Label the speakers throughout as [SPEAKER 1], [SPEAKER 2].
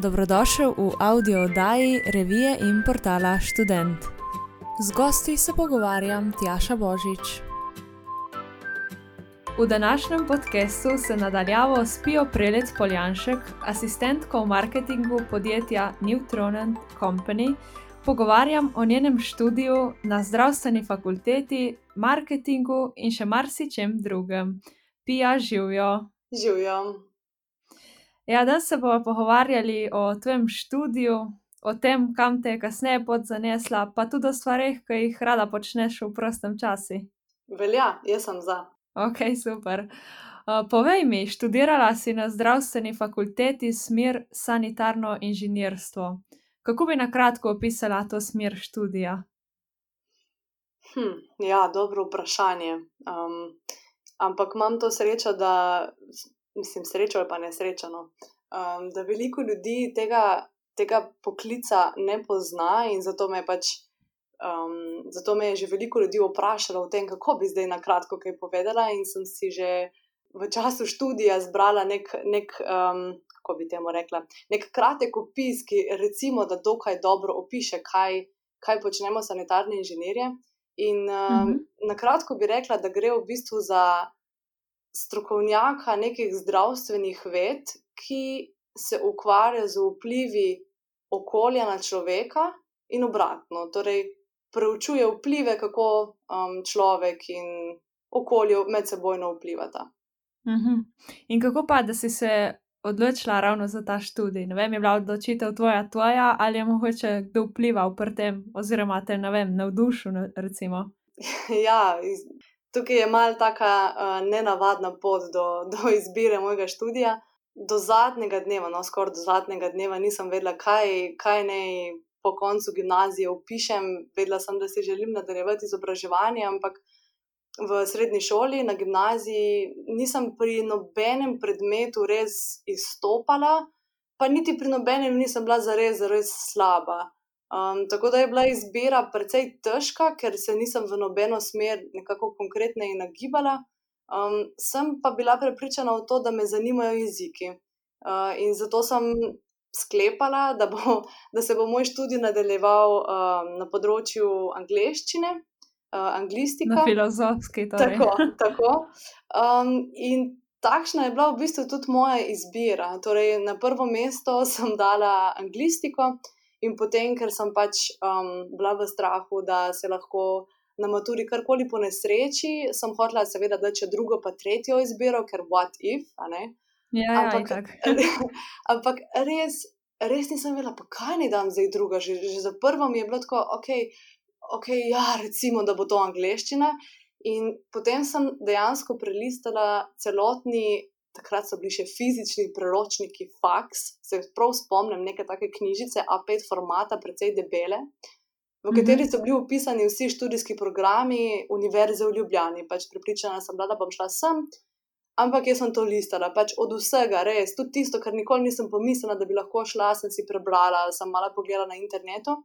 [SPEAKER 1] Dobrodošel v audio oddaji revije in portala Student. Z gosti se pogovarjam Tjaša Božič. V današnjem podkastu se nadaljavo spijo prelec Poljanšek, asistentko v marketingu podjetja Neutron Company, pogovarjam o njenem študiju na zdravstveni fakulteti, marketingu in še marsičem drugem. Pija živijo.
[SPEAKER 2] Živijo.
[SPEAKER 1] Ja, danes se bomo pogovarjali o tvojem študiju, o tem, kam te je kasneje pot zanesla, pa tudi o stvarih, ki jih rada počneš v prostem času.
[SPEAKER 2] Velja, jaz sem za.
[SPEAKER 1] Ok, super. Uh, povej mi, študirala si na zdravstveni fakulteti smer sanitarno inženirstvo. Kako bi na kratko opisala to smer študija?
[SPEAKER 2] Hm, ja, dobro vprašanje. Um, ampak imam to srečo, da mislim, srečo ali pa nesrečano, um, da veliko ljudi tega, tega poklica ne pozna in zato me, pač, um, zato me je že veliko ljudi vprašalo o tem, kako bi zdaj na kratko kaj povedala. In sem si že v času študija zbrala nek, nek um, kako bi temu rekla, nek kratek opis, ki recimo, da dokaj dobro opiše, kaj, kaj počnemo sanitarni inženirje. In um, uh -huh. na kratko bi rekla, da gre v bistvu za strokovnjaka nekih zdravstvenih ved, ki se ukvarja z vplivi okolja na človeka in obratno. Torej, preučuje vplive, kako um, človek in okolje med sebojno vplivata.
[SPEAKER 1] Uh mhm. -huh. In kako pa, da si se odločila ravno za ta študij? Ne vem, je bila odločitev tvoja, tvoja ali je mogoče kdo vplival pri tem, oziroma te ne vem, navdušil. Recimo.
[SPEAKER 2] ja, tukaj je mal taka uh, nenavadna pot do, do izbire mojega študija. Do zadnjega dneva, no, skoraj do zadnjega dneva, nisem vedela, kaj, kaj naj po koncu gimnazije opišem. Vedela sem, da si želim nadaljevati izobraževanje, ampak v srednji šoli, na gimnaziji, nisem pri nobenem predmetu res izstopala, pa niti pri nobenem nisem bila zares, zares slaba. Um, tako da je bila izbira precej težka, ker se nisem v nobeno smer nekako konkretno nagibala. Um, sem pa bila prepričana v to, da me zanimajo jeziki. Uh, in zato sem sklepala, da, bo, da se bo moj študij nadaljeval um, na področju angleščine, uh, anglistika.
[SPEAKER 1] Na filozofski, torej.
[SPEAKER 2] Tako. tako. Um, in takšna je bila v bistvu tudi moja izbira. Torej, na prvo mesto sem dala anglistiko. In potem, ker sem pač um, bila v strahu, da se lahko na maturi karkoli po nesreči, sem hotela, seveda, da če drugo, pa tretjo izbiro, ker what if.
[SPEAKER 1] Ja, ja, ampak,
[SPEAKER 2] ampak res, res nisem vedela, pa kaj ni dan zdaj druga. Že, že za prvo mi je bilo tako, ok, okay ja, recimo, da bo to angliščina. In potem sem dejansko prelistala celotni takrat so bili še fizični preročniki, faks, se prav spomnim, neke take knjižice A5 formata, precej debele, v kateri so bili upisani vsi študijski programi Univerze v Ljubljani. Pač pripričana sem bila, da bom šla sem. Ampak jaz sem to listala, pač od vsega, res, tudi tisto, kar nikoli nisem pomislila, da bi lahko šla, sem si prebrala, sem malo pogledala na internetu.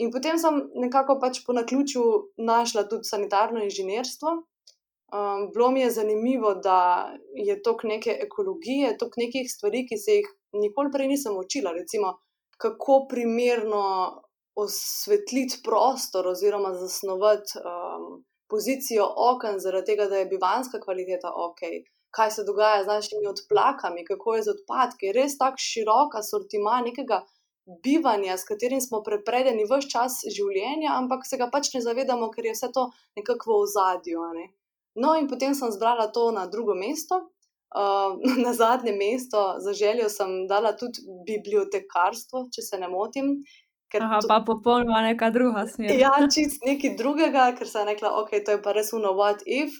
[SPEAKER 2] In potem sem nekako pač po naključju našla tudi sanitarno inženirstvo, Um, bilo mi je zanimivo, da je toliko neke ekologije, toliko nekih stvari, ki se jih nikoli prej nisem učila. Recimo, kako primerno osvetliti prostor oziroma zasnovati um, pozicijo okna, zaradi tega, da je bivanska kvaliteta ok. Kaj se dogaja z našimi odplakami, kako je z odpadki. Res tako široka sortima nekega bivanja, s katerim smo prepredeni vse čas življenja, ampak se ga pač ne zavedamo, ker je vse to nekako v ozadju. Ne? No, in potem sem zbrala to na drugo mesto. Uh, na zadnje mesto za željo sem dala tudi bibliotekarstvo, če se ne motim.
[SPEAKER 1] Aha, to... pa popolnoma neka druga smer.
[SPEAKER 2] ja, čist nekaj drugega, ker sem rekla, ok, to je pa res uno, what if.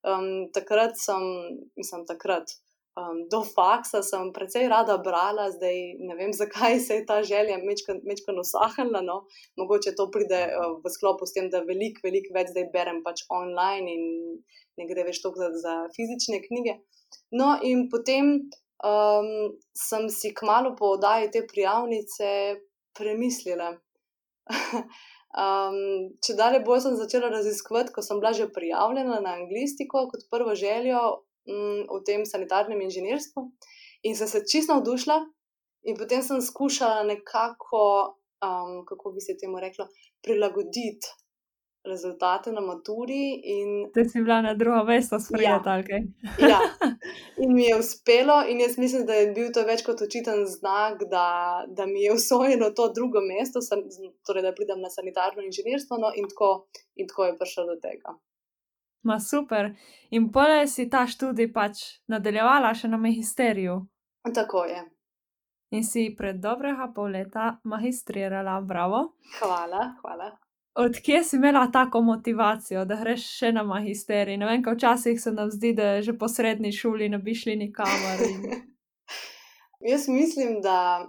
[SPEAKER 2] Um, takrat sem, mislim, takrat. Um, do faksa sem precej rada brala, zdaj ne vem, zakaj se je ta želja mečkaj usahnila. No. Mogoče to pride uh, v sklopu s tem, da veliko, veliko več zdaj berem pač online in ne gre več toliko za, za fizične knjige. No, in potem um, sem si kmalo po oddaji te prijavnice premislila. um, če dalje bolj sem začela raziskovati, ko sem bila že prijavljena na anglistiko kot prvo željo, v tem sanitarnem inženirstvu. In sem se čisto navdušila, In potem sem skušala nekako, um, kako bi se temu reklo, prilagoditi rezultate na maturi. In,
[SPEAKER 1] Ti si bila na drugo mesto sprejeta, ja. kaj?
[SPEAKER 2] ja, in mi je uspelo, in jaz mislim, da je bil to več kot očiten znak, da, da mi je usvojeno to drugo mesto, san, torej da pridem na sanitarno inženirstvo, no, in, tako, in tako je prišlo do tega.
[SPEAKER 1] Ma super. In pole si ta študij pač nadaljevala še na magisteriju.
[SPEAKER 2] Tako je.
[SPEAKER 1] In si pred dobrega pol leta magistrirala, bravo.
[SPEAKER 2] Hvala, hvala.
[SPEAKER 1] Odkje si imela tako motivacijo, da greš še na magisterij? Ne vem, včasih se nam zdi, da že po srednji šoli ne bi šli nikamor. In...
[SPEAKER 2] Jaz mislim, da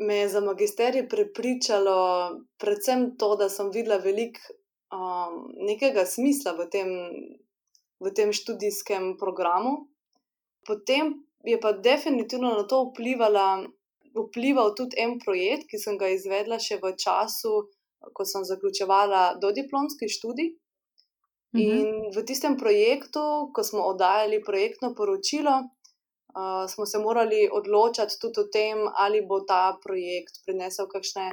[SPEAKER 2] me je za magisterij prepričalo predvsem to, da sem videla veliko um, nekega smisla v tem, v tem študijskem programu. Potem je pa definitivno na to vplivala, vplival tudi en projekt, ki sem ga izvedla še v času ko sem zaključovala dodiplomski študij. Mhm. In v tistem projektu, ko smo oddajali projektno poročilo, uh, smo se morali odločiti tudi o tem, ali bo ta projekt prinesel kakšne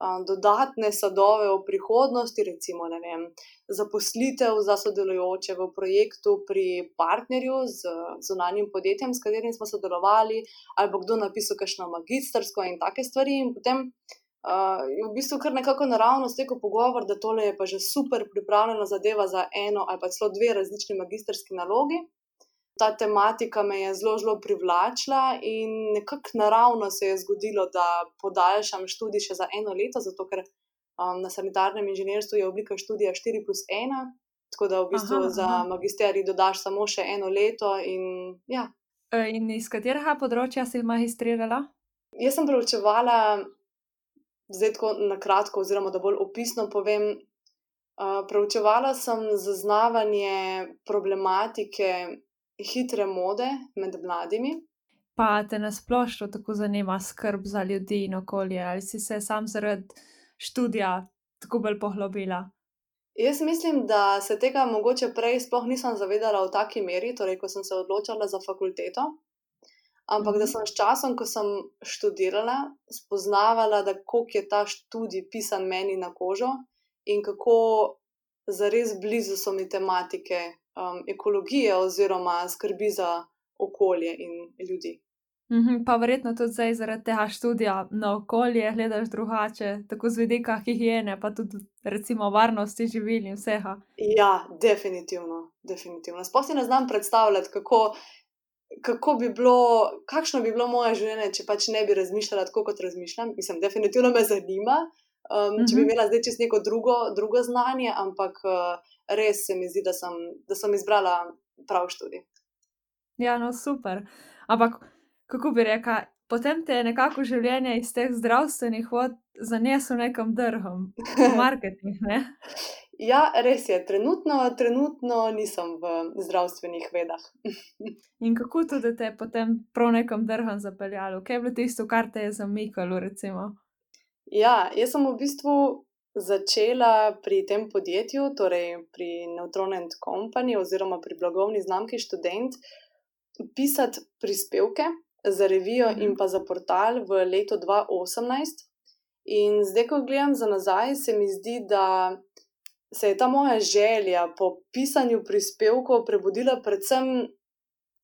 [SPEAKER 2] dodatne sadove v prihodnosti, recimo vem, zaposlitev za sodelujoče v projektu pri partnerju z zunanjim podjetjem, s katerim smo sodelovali, ali bo kdo napisal kakšno magistrsko in take stvari. In potem uh, je v bistvu kar nekako naravno stekel pogovor, da tole je pa že super pripravljena zadeva za eno ali pa celo dve različni magistrski nalogi. Ta tematika me je zelo, zelo privlačila, in nekako naravno se je zgodilo, da podaljšam študij še za eno leto, zato ker um, na sanitarnem inženirstvu je oblika študija 4 plus 1, tako da v bistvu aha, za magisterij dodaš samo še eno leto. In, ja.
[SPEAKER 1] E, in iz katerega področja si magistrirala?
[SPEAKER 2] Jaz sem preučevala zdaj tako na kratko, oziroma da bolj opisno povem. Uh, preučevala sem zaznavanje problematike hitre mode med mladimi.
[SPEAKER 1] Pa te nasplošno tako zanima skrb za ljudi in okolje, ali si se sam zaradi študija tako bolj poglobila?
[SPEAKER 2] Jaz mislim, da se tega mogoče prej sploh nisem zavedala v taki meri, torej ko sem se odločila za fakulteto. Ampak da mhm. sem s časom, ko sem študirala, spoznavala, koliko je ta študij pisan meni na kožo in kako zares blizu so mi tematike um, ekologije oziroma skrbi za okolje in ljudi.
[SPEAKER 1] Mhm, pa verjetno tudi zdaj zaradi tega študija na okolje gledaš drugače, tako z vidika higiene, pa tudi recimo varnosti živil in vsega.
[SPEAKER 2] Ja, definitivno, definitivno. Sploh si ne znam predstavljati, kako kako bi bilo, kakšno bi bilo moje življenje, če pač ne bi razmišljala tako, kot razmišljam. Mislim, definitivno me zanima, um, če bi mhm. imela zdaj čisto neko drugo, drugo znanje, ampak uh, res se mi zdi, da sem, da sem izbrala prav študij.
[SPEAKER 1] Ja, no, super. Ampak kako bi rekla, potem te je nekako življenje iz teh zdravstvenih vod zaneslo nekam drhom, v marketing. Ne?
[SPEAKER 2] Ja, res je, trenutno, trenutno nisem v zdravstvenih vedah.
[SPEAKER 1] In kako to, da te je potem prav nekom drham zapeljalo? Kaj je bilo tisto, kar te je zamikalo? Recimo?
[SPEAKER 2] Ja, jaz sem v bistvu začela pri tem podjetju, torej pri Neutron and Company oziroma pri blagovni znamki Student, pisati prispevke za revijo mhm. in pa za portal v letu 2018. In zdaj, ko gledam za nazaj, se mi zdi, da se je ta moja želja po pisanju prispevkov prebudila predvsem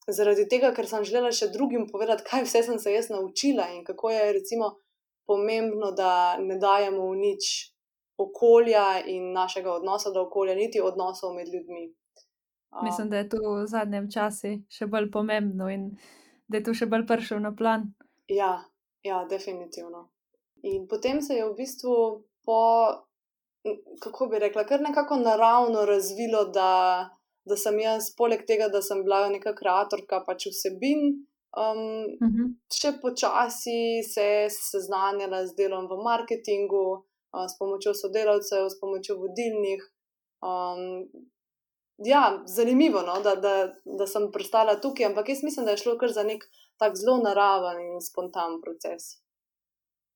[SPEAKER 2] zaradi tega, ker sem želela še drugim povedati, kaj vse sem se jaz naučila in kako je recimo pomembno, da ne dajemo v nič okolja in našega odnosa do okolja, niti odnosov med ljudmi.
[SPEAKER 1] Mislim, da je to v zadnjem času še bolj pomembno in da je to še bolj prišel na plan.
[SPEAKER 2] Ja, ja, definitivno. In potem se je v bistvu po kako bi rekla, kar nekako naravno razvilo, da, da sem jaz, poleg tega, da sem bila neka ustvarjalka pač vsebin, um, uh mhm. -huh. še počasi se seznanjala z delom v marketingu, uh, s pomočjo sodelavcev, s pomočjo vodilnih. Um, ja, zanimivo, no, da, da, da sem pristala tukaj, ampak jaz mislim, da je šlo kar za nek tak zelo naraven in spontan proces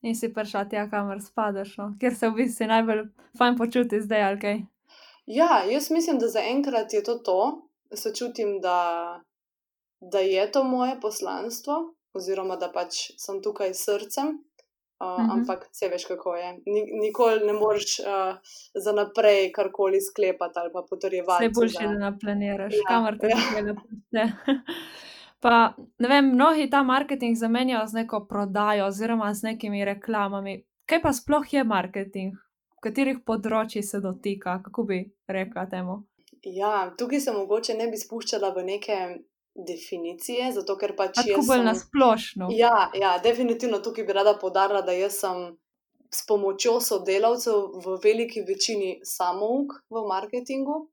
[SPEAKER 1] in si prišla tja, kamor spadaš, no? kjer se v bistvu najbolj fajn počuti zdaj ali kaj.
[SPEAKER 2] Ja, jaz mislim, da zaenkrat je to to, se čutim, da, da je to moje poslanstvo, oziroma da pač sem tukaj s srcem. Uh, uh. -huh. Ampak vse veš, kako je. Ni, nikoli ne moreš uh, za naprej karkoli sklepati ali pa potrjevati.
[SPEAKER 1] Vse boljše,
[SPEAKER 2] za-
[SPEAKER 1] da naplaniraš,
[SPEAKER 2] Ja,
[SPEAKER 1] kamor te
[SPEAKER 2] ja.
[SPEAKER 1] pripelje vse. Pa, ne vem, mnogi ta marketing zamenjajo z neko prodajo oziroma z nekimi reklamami. Kaj pa sploh je marketing? Katerih področji se dotika, kako bi rekla temu?
[SPEAKER 2] Ja, tukaj se mogoče ne bi spuščala v neke definicije, zato ker pač
[SPEAKER 1] Tako
[SPEAKER 2] jaz
[SPEAKER 1] bolj
[SPEAKER 2] sem-
[SPEAKER 1] na splošno.
[SPEAKER 2] Ja, ja, definitivno tukaj bi rada podarila, da jaz sem s pomočjo sodelavcev v veliki večini samouk v marketingu.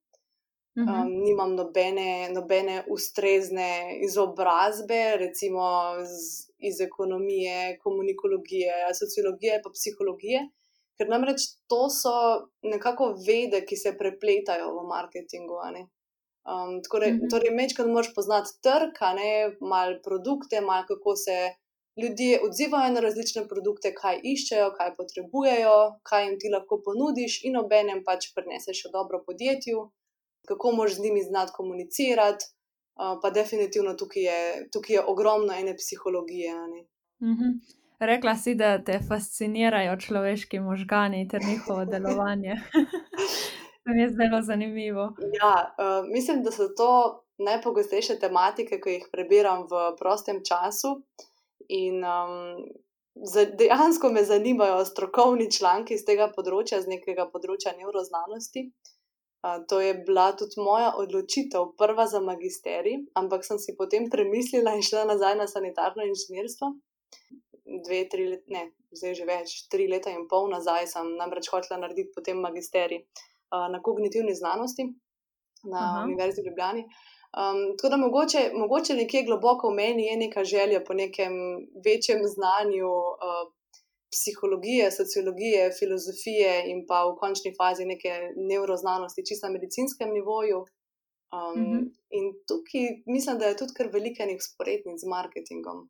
[SPEAKER 2] Um, nimam nobene, nobene ustrezne izobrazbe, recimo z, iz ekonomije, komunikologije, sociologije, pa psihologije, ker namreč to so nekako vede, ki se prepletajo v marketingu. ne. Um, tako da,
[SPEAKER 1] Mhm.
[SPEAKER 2] torej, mečkaj moraš poznati trg, ne malo produkte, malo kako se ljudje odzivajo na različne produkte, kaj iščejo, kaj potrebujejo, kaj jim ti lahko ponudiš, in obenem pač prineseš še dobro podjetju kako moraš z njimi znati komunicirati. Uh, pa definitivno tukaj je, tukaj je ogromno ene psihologije. ne.
[SPEAKER 1] Mhm. Rekla si, da te fascinirajo človeški možgani ter njihovo delovanje. to mi je zelo zanimivo.
[SPEAKER 2] Ja, uh, mislim, da so to najpogostejše tematike, ki jih prebiram v prostem času. In um, za, dejansko me zanimajo strokovni članki z tega področja, z nekega področja nevroznanosti. Uh, to je bila tudi moja odločitev, prva za magisterij, ampak sem si potem premislila in šla nazaj na sanitarno inženirstvo. Dve, tri leta, ne, zdaj že več, tri leta in pol nazaj sem namreč hotela narediti potem magisterij uh, na kognitivni znanosti na Aha. Univerzi v Ljubljani. Um, tako da mogoče, mogoče nekje globoko v meni je neka želja po nekem večjem znanju uh, psihologije, sociologije, filozofije in pa v končni fazi neke nevroznanosti, čisto na medicinskem nivoju. Um,
[SPEAKER 1] Mhm.
[SPEAKER 2] In tukaj mislim, da je tudi kar veliko enih sporednic z marketingom.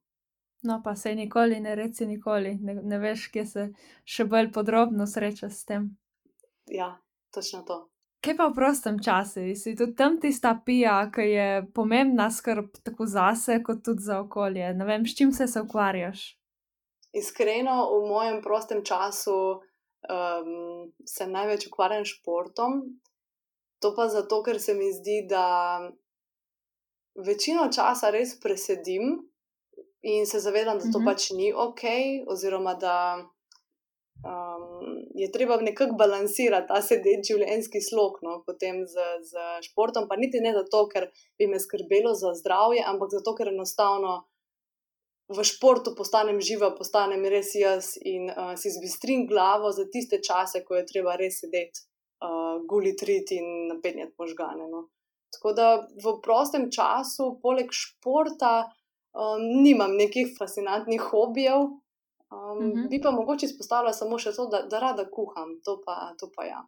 [SPEAKER 1] No, pa se nikoli ne reci nikoli, ne, ne veš, kje se še bolj podrobno srečaš s tem.
[SPEAKER 2] Ja, točno to.
[SPEAKER 1] Kaj pa v prostem času? Si tudi tam tista pija, ki je pomembna skrb tako zase, kot tudi za okolje? Ne vem, s čim se, se ukvarjaš?
[SPEAKER 2] Iskreno, v mojem prostem času um, se največ ukvarjam s športom. To pa zato, ker se mi zdi, da večino časa res presedim in se zavedam, da to
[SPEAKER 1] Mhm.
[SPEAKER 2] pač ni ok, oziroma da um, je treba nekako balansirati ta sedeč življenjski slog, no, potem z, z športom. Pa niti ne zato, ker bi me skrbelo za zdravje, ampak zato, ker enostavno v športu postanem živa, postanem res jaz in uh, si zbistrim glavo za tiste čase, ko je treba res sedeti, uh, gulitriti in napenjati možgane. No. Tako da v prostem času, poleg športa, um, nimam nekih fascinantnih hobijev. Um,
[SPEAKER 1] Mhm.
[SPEAKER 2] mhm. Bi pa mogoče izpostavila samo še to, da, da rada kuham, to pa, to pa ja.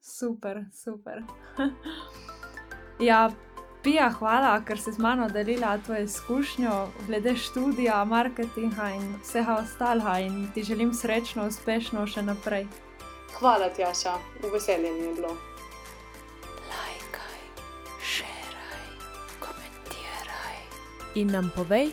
[SPEAKER 1] Super, super. ja, Pija, hvala, ker si z mano delila tvojo izkušnjo glede študija, marketinga in vsega ostalega. In ti želim srečno, uspešno še naprej.
[SPEAKER 2] Hvala, Tjaša, v veselje mi je bilo.
[SPEAKER 1] Lajkaj, šeraj, komentiraj. In nam povej,